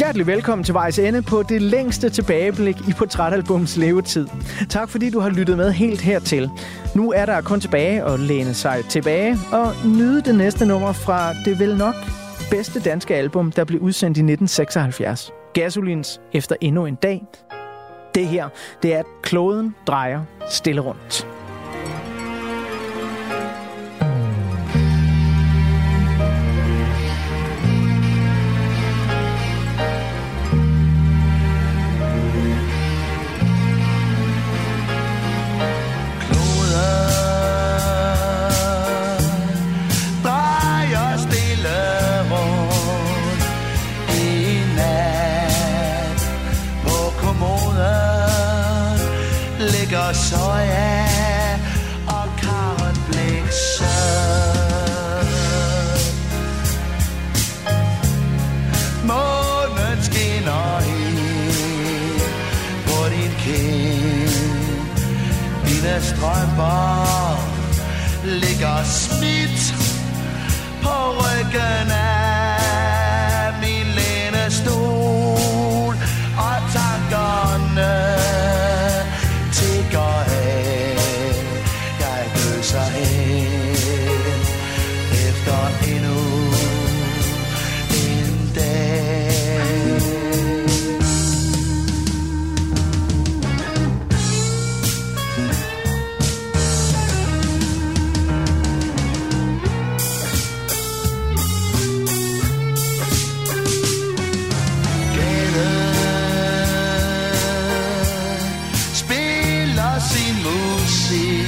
Hjertelig velkommen til Vejs Ende på det længste tilbageblik i Portrætalbums levetid. Tak fordi du har lyttet med helt hertil. Nu er der kun tilbage at læne sig tilbage og nyde det næste nummer fra det vel nok bedste danske album, der blev udsendt i 1976. Gasolins Efter endnu en dag. Det her, det er, at kloden drejer stille rundt. Og soja og karotblikser. Månen skinner ind på din kind. Dine strømper ligger smidt på ryggen af musik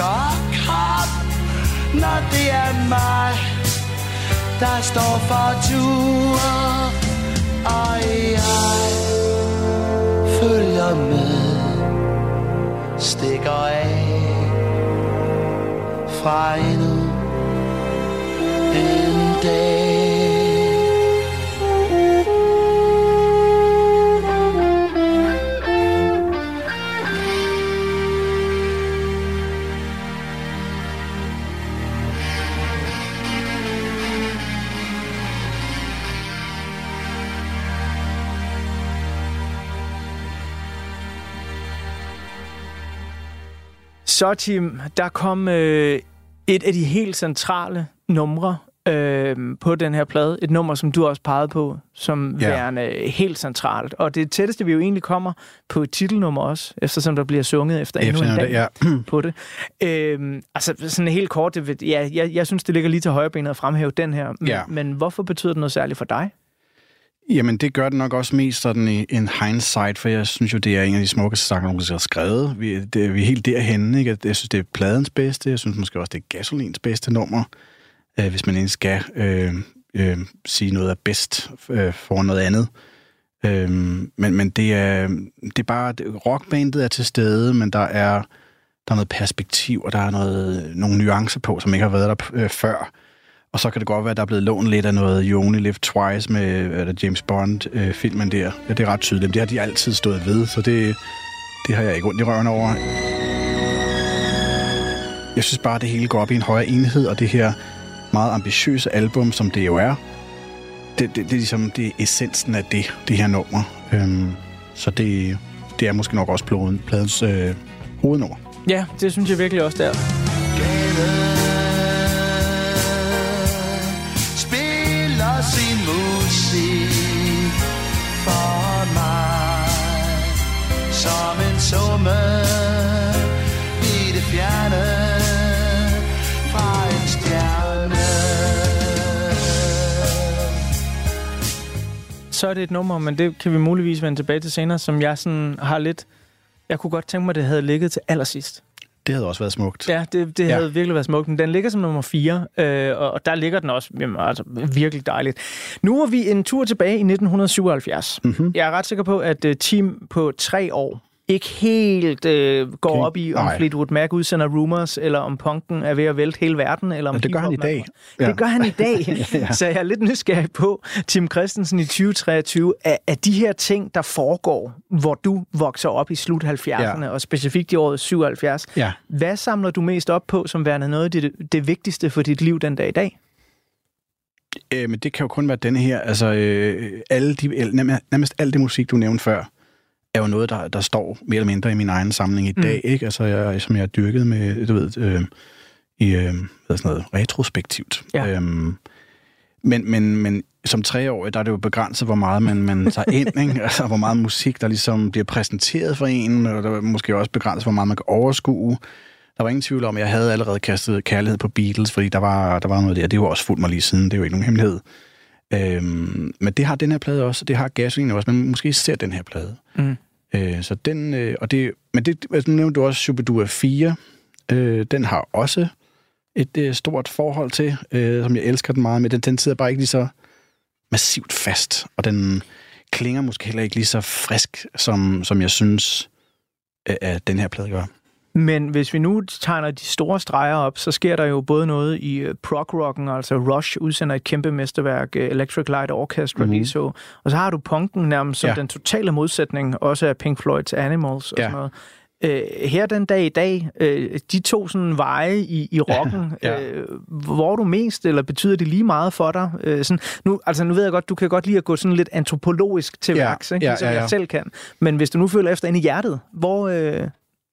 og visker når det er mig, der står for tur. Og jeg følger med Stikker af Fra endnu en dag Så Tim, der kom øh, et af de helt centrale numre øh, på den her plade. Et nummer, som du også pegede på, som ja. værende helt centralt. Og det tætteste, vi jo egentlig kommer på et titelnummer også, eftersom der bliver sunget efter endnu en dag det, ja. på det. Øh, altså sådan helt kort, det, ja, jeg, jeg synes, det ligger lige til højre benet at fremhæve den her. Men, Ja. men hvorfor betyder det noget særligt for dig? Jamen, det gør det nok også mest sådan i en hindsight, for jeg synes jo, det er en af de smukkeste sange, nogen har skrevet. Vi, det, vi er helt derhenne, ikke? Jeg synes, det er pladens bedste. Jeg synes måske også, det er Gasolins bedste nummer, øh, hvis man egentlig skal øh, øh, sige noget er bedst øh, for noget andet. Øh, men, men det er, det er bare, det, rockbandet er til stede, men der er, der er noget perspektiv, og der er noget, nogle nuancer på, som ikke har været der øh, før. Og så kan det godt være, at der er blevet lånt lidt af noget You Only Live Twice med eller James Bond-filmen der. Ja, det er ret tydeligt. Det har de altid stået ved, så det, det har jeg ikke ondt i røven over. Jeg synes bare, at det hele går op i en højere enhed, og det her meget ambitiøse album, som det jo er, det, det, det er ligesom det er essensen af det, det her nummer. Øhm, så det, det er måske nok også pladens, pladens øh, hovednummer. Ja, det synes jeg virkelig også, der. Så er det et nummer, men det kan vi muligvis vende tilbage til senere, som jeg sådan har lidt... Jeg kunne godt tænke mig, at det havde ligget til allersidst. Det havde også været smukt. Ja, det, det Ja. havde virkelig været smukt. Men den ligger som nummer 4, øh, og og der ligger den også jamen, altså, virkelig dejligt. Nu er vi en tur tilbage i 1977. Mm-hmm. Jeg er ret sikker på, at uh, Team på tre år ikke helt øh, går Okay. op i, om Nej. Fleetwood Mac udsender rumors, eller om punken er ved at vælte hele verden, eller om Ja, det gør han i dag. Ja. Det gør han i dag. Ja. Så jeg er lidt nysgerrig på, Tim Christensen i 2023, er, er de her ting, der foregår, hvor du vokser op i slut 70'erne, Ja. og specifikt i året 77, Ja. hvad samler du mest op på, som værende noget af det, det vigtigste for dit liv den dag i dag? Øh, men det kan jo kun være denne her. Altså, øh, alle de, nærmest, nærmest alt det musik, du nævnte før, er jo noget, der, der står mere eller mindre i min egen samling i Mm. dag, ikke? Altså, jeg, som jeg har dyrket med, du ved, øh, i øh, hvad sådan noget, retrospektivt. Ja. Øhm, men, men, men som treårig, der er det jo begrænset, hvor meget man, man tager ind, ikke? Altså, hvor meget musik, der ligesom bliver præsenteret for en, og der er måske også begrænset, hvor meget man kan overskue. Der var ingen tvivl om, at jeg havde allerede kastet kærlighed på Beatles, fordi der var, der var noget der. Det jo også fulgt mig lige siden, det er jo ikke nogen hemmelighed. Øhm, men det har den her plade også, og det har Gasoline også, men måske ser den her plade. Mm. Øh, så den, øh, og det, men det, altså, nu nævnte du også Superdua 4. Øh, den har også et øh, stort forhold til, øh, som jeg elsker den meget, men den, den sidder bare ikke lige så massivt fast, og den klinger måske heller ikke lige så frisk, som, som jeg synes, øh, at den her plade gør. Men hvis vi nu tegner de store streger op, så sker der jo både noget i uh, prog-rocken, altså Rush udsender et kæmpe mesterværk, uh, Electric Light Orchestra Mhm. mm. lige så. Og så har du punken nærmest som Ja. den totale modsætning, også af Pink Floyd's Animals og Ja. sådan noget. Uh, her den dag i dag, de to sådan veje i, i rocken, Ja. ja. uh, hvor du mest, eller betyder det lige meget for dig? Sådan, nu, altså, nu ved jeg godt, du kan godt lide at gå sådan lidt antropologisk til Ja. værks, ikke? Ja, ligesom ja, ja. jeg selv kan. Men hvis du nu føler efter ind i hjertet, hvor, uh,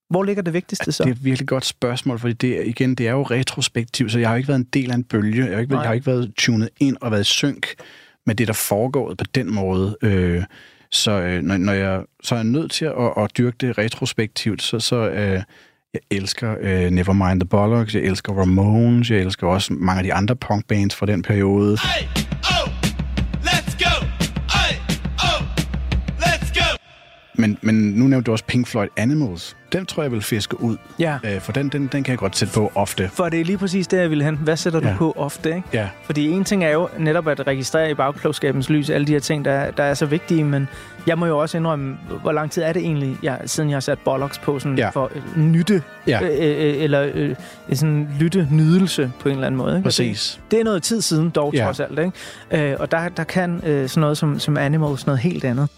hvor ligger det vigtigste så? Det er et virkelig godt spørgsmål, fordi det, igen, det er jo retrospektivt, så jeg har jo ikke været en del af en bølge. Jeg har ikke, været- jeg har ikke været tunet ind og været i synk med det, der foregår på den måde. Øh, så øh, når, når jeg, så er jeg nødt til at, at dyrke det retrospektivt, så, så øh, jeg elsker øh, Nevermind the Bollocks, jeg elsker Ramones, jeg elsker også mange af de andre punkbands fra den periode. Hey! Men, men nu nævnte du også Pink Floyd Animals. Den tror jeg vil fiske ud. Ja. Øh, for den, den, den kan jeg godt sætte på ofte. For det er lige præcis det, jeg ville hen. Hvad sætter du Ja. på ofte, ikke? Ja. Fordi en ting er jo netop at registrere i bagklogskabens lys alle de her ting, der, der er så vigtige, men jeg må jo også indrømme, hvor lang tid er det egentlig, jeg, siden jeg har sat bollocks på sådan Ja. for øh, nytte, Ja. øh, øh, eller øh, sådan lytte nydelse på en eller anden måde. Ikke? Præcis. Det, det er noget tid siden dog, Ja. trods alt. Ikke? Øh, og der, der kan øh, sådan noget som, som Animals noget helt andet.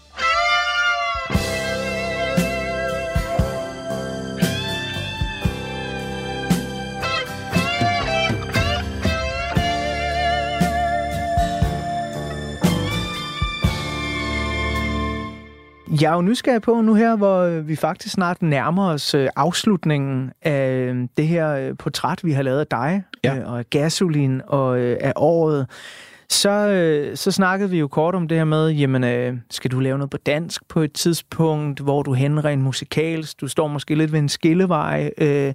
Jeg er jo nysgerrig på nu her, hvor øh, vi faktisk snart nærmer os øh, afslutningen af øh, det her portræt, vi har lavet af dig, Ja. og af gasolin og af året. Så, så snakkede vi jo kort om det her med, jamen, skal du lave noget på dansk på et tidspunkt, hvor du hænder rent musikalsk? Du står måske lidt ved en skillevej øh,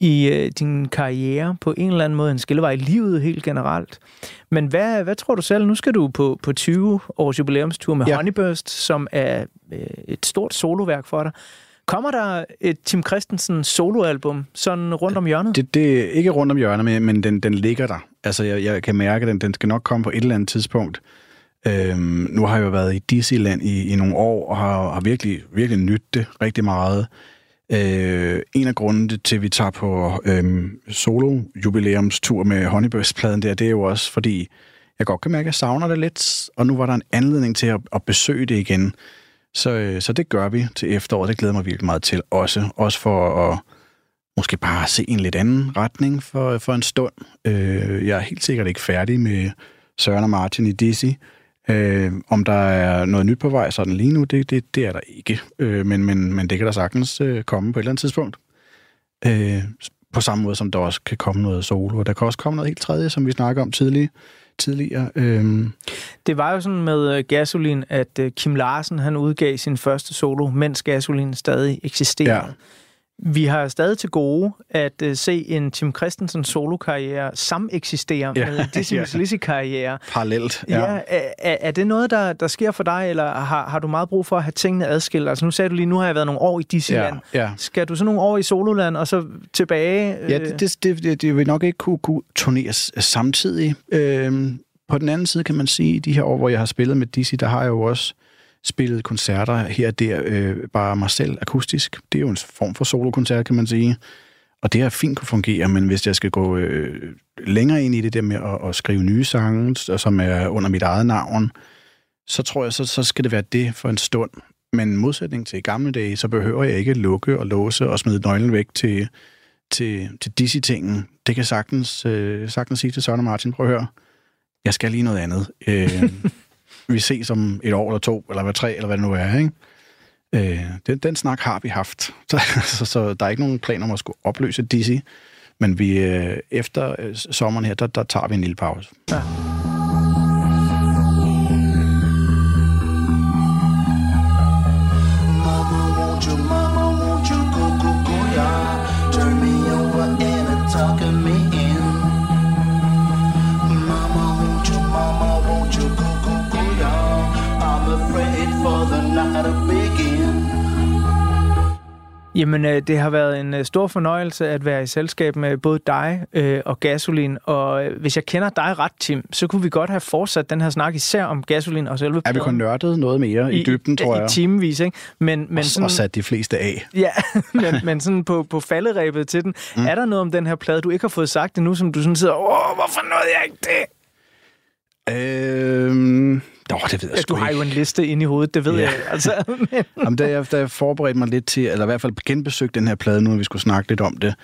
i øh, din karriere på en eller anden måde, en skillevej i livet helt generelt. Men hvad, hvad tror du selv? Nu skal du på, på 20 års jubilæumstur med ja. Honeyburst, som er øh, et stort soloværk for dig. Kommer der et Tim Christensen soloalbum sådan rundt om hjørnet? Det, det er ikke rundt om hjørnet, men, men den, den ligger der. Altså, jeg, jeg kan mærke, at den, den skal nok komme på et eller andet tidspunkt. Øhm, nu har jeg jo været i Disneyland i, i nogle år, og har, har virkelig, virkelig nydt det rigtig meget. Øh, en af grundene til, at vi tager på øhm, solo-jubilæumstur med Honeyburst-pladen der, det er jo også, fordi jeg godt kan mærke, at jeg savner det lidt, og nu var der en anledning til at, at besøge det igen. Så, øh, så det gør vi til efteråret. Det glæder mig virkelig meget til også. Også for at måske bare se en lidt anden retning for, for en stund. Øh, jeg er helt sikkert ikke færdig med Søren og Martin i Dizzy. Øh, om der er noget nyt på vej sådan lige nu, det, det, det er der ikke. Øh, men, men, men det kan der sagtens øh, komme på et eller andet tidspunkt. Øh, på samme måde som der også kan komme noget solo. Der kan også komme noget helt tredje, som vi snakker om tidligere. tidligere. Øh, Det var jo sådan med øh, Gasolin, at øh, Kim Larsen han udgav sin første solo, mens Gasolin stadig eksisterer. Ja. Vi har stadig til gode at uh, se en Tim Christensen solo-karriere sameksistere Ja, med Dizzy ja. Lizzy-karriere. parallelt. Ja, ja er, er det noget, der, der sker for dig, eller har, har du meget brug for at have tingene adskilt? Altså nu sagde du lige, nu har jeg været nogle år i Disneyland. Ja, ja. Skal du så nogle år i Sololand, og så tilbage? Ja, det, det, det, det, vil nok ikke kunne, kunne turneres samtidig. Øhm, på den anden side kan man sige, i de her år, hvor jeg har spillet med Dizzy, der har jeg jo også spillet koncerter her og der, øh, bare mig selv akustisk. Det er jo en form for solokoncert, kan man sige. Og det har fint kunne fungere, men hvis jeg skal gå øh, længere ind i det der med at, at skrive nye sange, som er under mit eget navn, så tror jeg, så, så skal det være det for en stund. Men i modsætning til i gamle dage, så behøver jeg ikke lukke og låse og smide nøglen væk til, til, til disse tingen. Det kan sagtens, øh, sagtens sige til Søren og Martin, prøv at høre, jeg skal lige noget andet. Øh, vi ses om et år eller to, eller hvad tre, eller hvad det nu er, ikke? Øh, den, den snak har vi haft, så, så, så der er ikke nogen plan om at skulle opløse Dizzy, men vi, øh, efter øh, sommeren her, der, der tager vi en lille pause. Ja. Jamen, øh, det har været en øh, stor fornøjelse at være i selskab med både dig øh, og Gasolin. Og hvis jeg kender dig ret, Tim, så kunne vi godt have fortsat den her snak, især om Gasolin og selve Er vi kun nørdet noget mere i, i dybden, tror jeg. I timevis, ikke? Men, men og, sådan, og sat de fleste af. Ja, men, men sådan på, på falderæbet til den. Mm. Er der noget om den her plade, du ikke har fået sagt endnu, som du sådan sidder, åh, hvorfor nåede jeg ikke det? Øhm, Nå, det ved jeg Ja, sgu du har ikke. jo en liste inde i hovedet, det ved Ja. jeg. Altså, men, Jamen, da jeg, da jeg forberedte mig lidt til, eller i hvert fald genbesøgte den her plade, nu når vi skulle snakke lidt om det,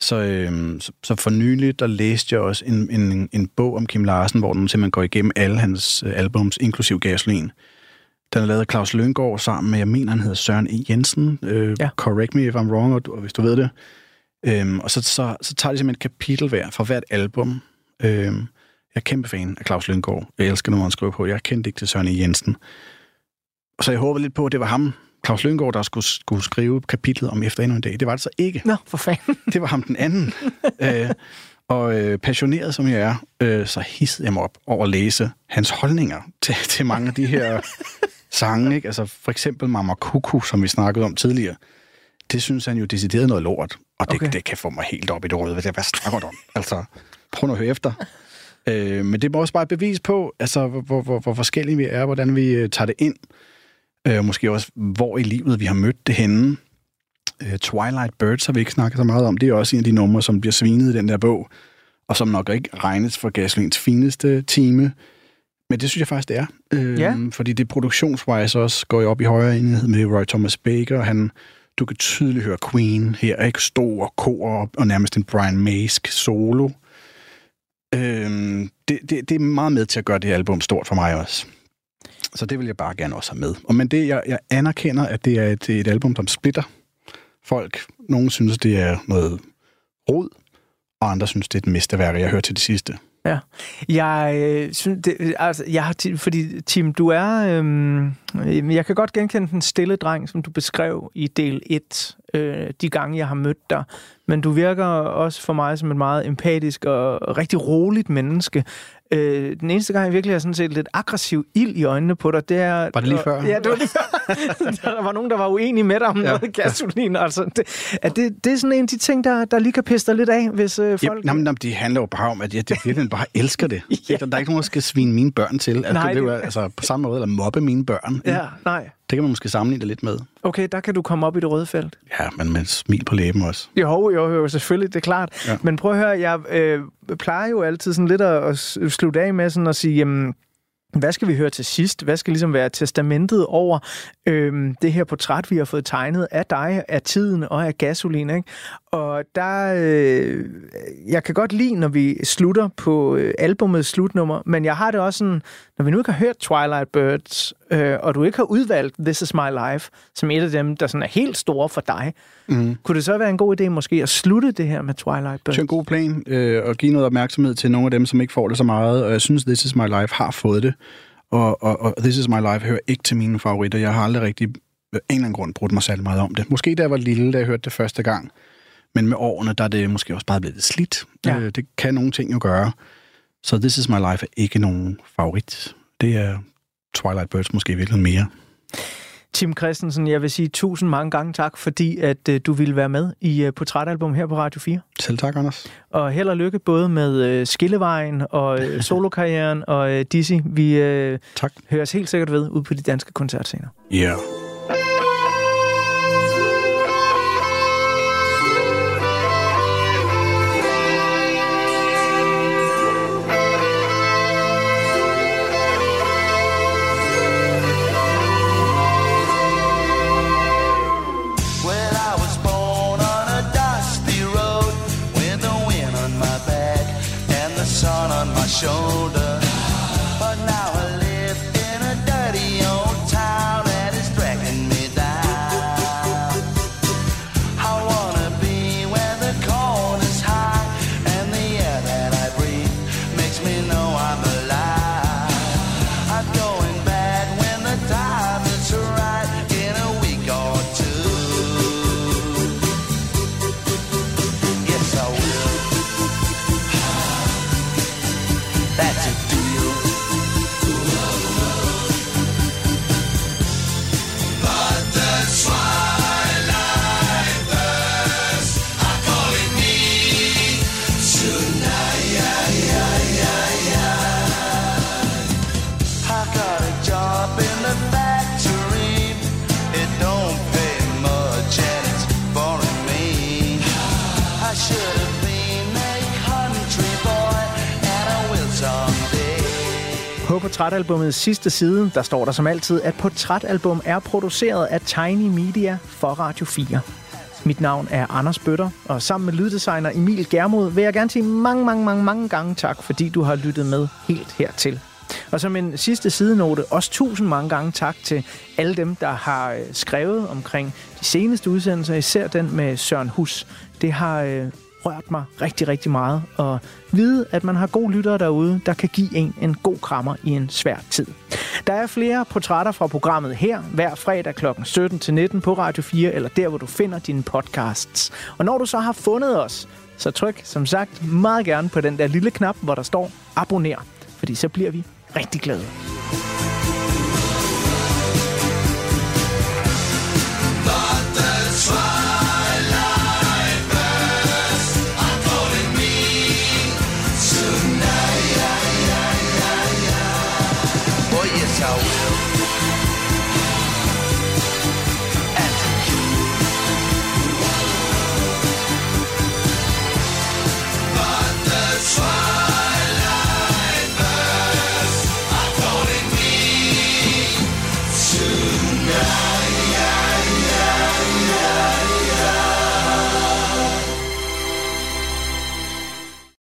så, øhm, så, så for nylig, der læste jeg også en, en, en bog om Kim Larsen, hvor den simpelthen går igennem alle hans øh, albums, inklusiv Gasolin. Den er lavet af Claus Lyngård sammen med, jeg mener, han hedder Søren E. Jensen. Øh, Ja. Correct me if I'm wrong, og, du- og hvis du ved det. Øhm, og så, så, så tager de simpelthen et kapitel hver fra hvert album. Øhm, jeg er kæmpe fan af Claus Lyngård. Jeg elsker, når han skriver på. Jeg kendte ikke til Søren E. Jensen. Og så jeg håbede lidt på, at det var ham, Claus Lyngård, der skulle, skulle skrive kapitlet om efter endnu en dag. Det var det så ikke. Nå, for fanden. Det var ham den anden. øh, Og øh, passioneret som jeg er, øh, så hissede jeg mig op over at læse hans holdninger til, til mange af de her sange. Ikke? Altså for eksempel Mama Kuku, som vi snakkede om tidligere. Det synes han jo decideret noget lort. Og det, Okay. det kan få mig helt op i det råd. Hvad hvad snakker om? Altså, prøv nu at høre efter. Øh, men det er også bare et bevis på, altså, hvor, hvor, hvor, forskellige vi er, hvordan vi øh, tager det ind. Øh, måske også, hvor i livet vi har mødt det henne. Øh, Twilight Birds har vi ikke snakket så meget om. Det er også en af de numre, som bliver svinet i den der bog, og som nok ikke regnes for Gasolins fineste time. Men det synes jeg faktisk, det er. Øh, Ja. Fordi det produktionswise også går jo op i højere enhed med Roy Thomas Baker. Han, du kan tydeligt høre Queen her, ikke? Stor kor og, og nærmest en Brian Maysk solo. Øhm, det, det, det er meget med til at gøre det album stort for mig også. Så det vil jeg bare gerne også have med. Og men det, jeg, jeg anerkender, at det er et, et album, som splitter folk. Nogle synes, det er noget rod, og andre synes, det er et mesterværk, jeg hører til det sidste. Ja. Jeg øh, synes, det, altså, jeg har, fordi Tim, du er, øh, jeg kan godt genkende den stille dreng, som du beskrev i del 1, øh, de gange, jeg har mødt dig. Men du virker også for mig som et meget empatisk og rigtig roligt menneske. Øh, den eneste gang, jeg virkelig har sådan set lidt aggressiv ild i øjnene på dig, det er... Var det lige før? Ja, det var lige før. der var nogen, der var uenige med dig om Ja. noget gasolin. Altså, det, er det, det er sådan en af de ting, der, der lige kan pisse dig lidt af, hvis øh, folk... jamen, jamen, det handler jo bare om, at jeg, jeg virkelig bare elsker det. ja. Der er ikke nogen, der skal svine mine børn til. Altså, Nej, det, det, det- altså, på samme måde, eller mobbe mine børn. Ja, nej. Det kan man måske sammenligne det lidt med. Okay, der kan du komme op i det røde felt. Ja, men med smil på læben også. Jo, jo, jo, selvfølgelig, det er klart. Ja. Men prøv at høre, jeg øh, plejer jo altid sådan lidt at, at slutte af med sådan at sige, jamen, hvad skal vi høre til sidst? Hvad skal ligesom være testamentet over øhm, det her portræt, vi har fået tegnet af dig, af tiden og af gasolin, ikke? Og der, øh, jeg kan godt lide, når vi slutter på øh, albumets slutnummer, men jeg har det også sådan, når vi nu ikke har hørt Twilight Birds, øh, og du ikke har udvalgt This Is My Life, som et af dem, der sådan er helt store for dig, Mm. kunne det så være en god idé måske at slutte det her med Twilight Birds? Det er en god plan øh, at give noget opmærksomhed til nogle af dem, som ikke får det så meget. Og jeg synes, This Is My Life har fået det. Og, og, og This Is My Life hører ikke til mine favoritter. Jeg har aldrig rigtig af en eller anden grund brugt mig særlig meget om det. Måske da jeg var lille, da jeg hørte det første gang. Men med årene, der er det måske også bare blevet lidt slidt. Ja. Øh, det kan nogle ting jo gøre. Så This Is My Life er ikke nogen favorit. Det er Twilight Birds måske virkelig mere. Tim Christensen, jeg vil sige tusind mange gange tak, fordi at øh, du ville være med i øh, Portrætalbum her på Radio 4. Selv tak, Anders. Og held og lykke både med øh, Skillevejen og øh, solokarrieren og øh, Dizzy. Vi øh, tak. høres helt sikkert ved ude på de danske koncertscener. Ja. Yeah. På sidste side, der står der som altid, at portrætalbum er produceret af Tiny Media for Radio 4. Mit navn er Anders Bøtter, og sammen med lyddesigner Emil Germod vil jeg gerne sige mange, mange, mange, mange gange tak, fordi du har lyttet med helt hertil. Og som en sidste sidenote, også tusind mange gange tak til alle dem, der har øh, skrevet omkring de seneste udsendelser, især den med Søren Hus. Det har øh, rørt mig rigtig, rigtig meget Og vide, at man har gode lyttere derude, der kan give en en god krammer i en svær tid. Der er flere portrætter fra programmet her, hver fredag kl. 17 til 19 på Radio 4, eller der, hvor du finder dine podcasts. Og når du så har fundet os, Så tryk som sagt meget gerne på den der lille knap, hvor der står abonner, fordi så bliver vi rigtig glade.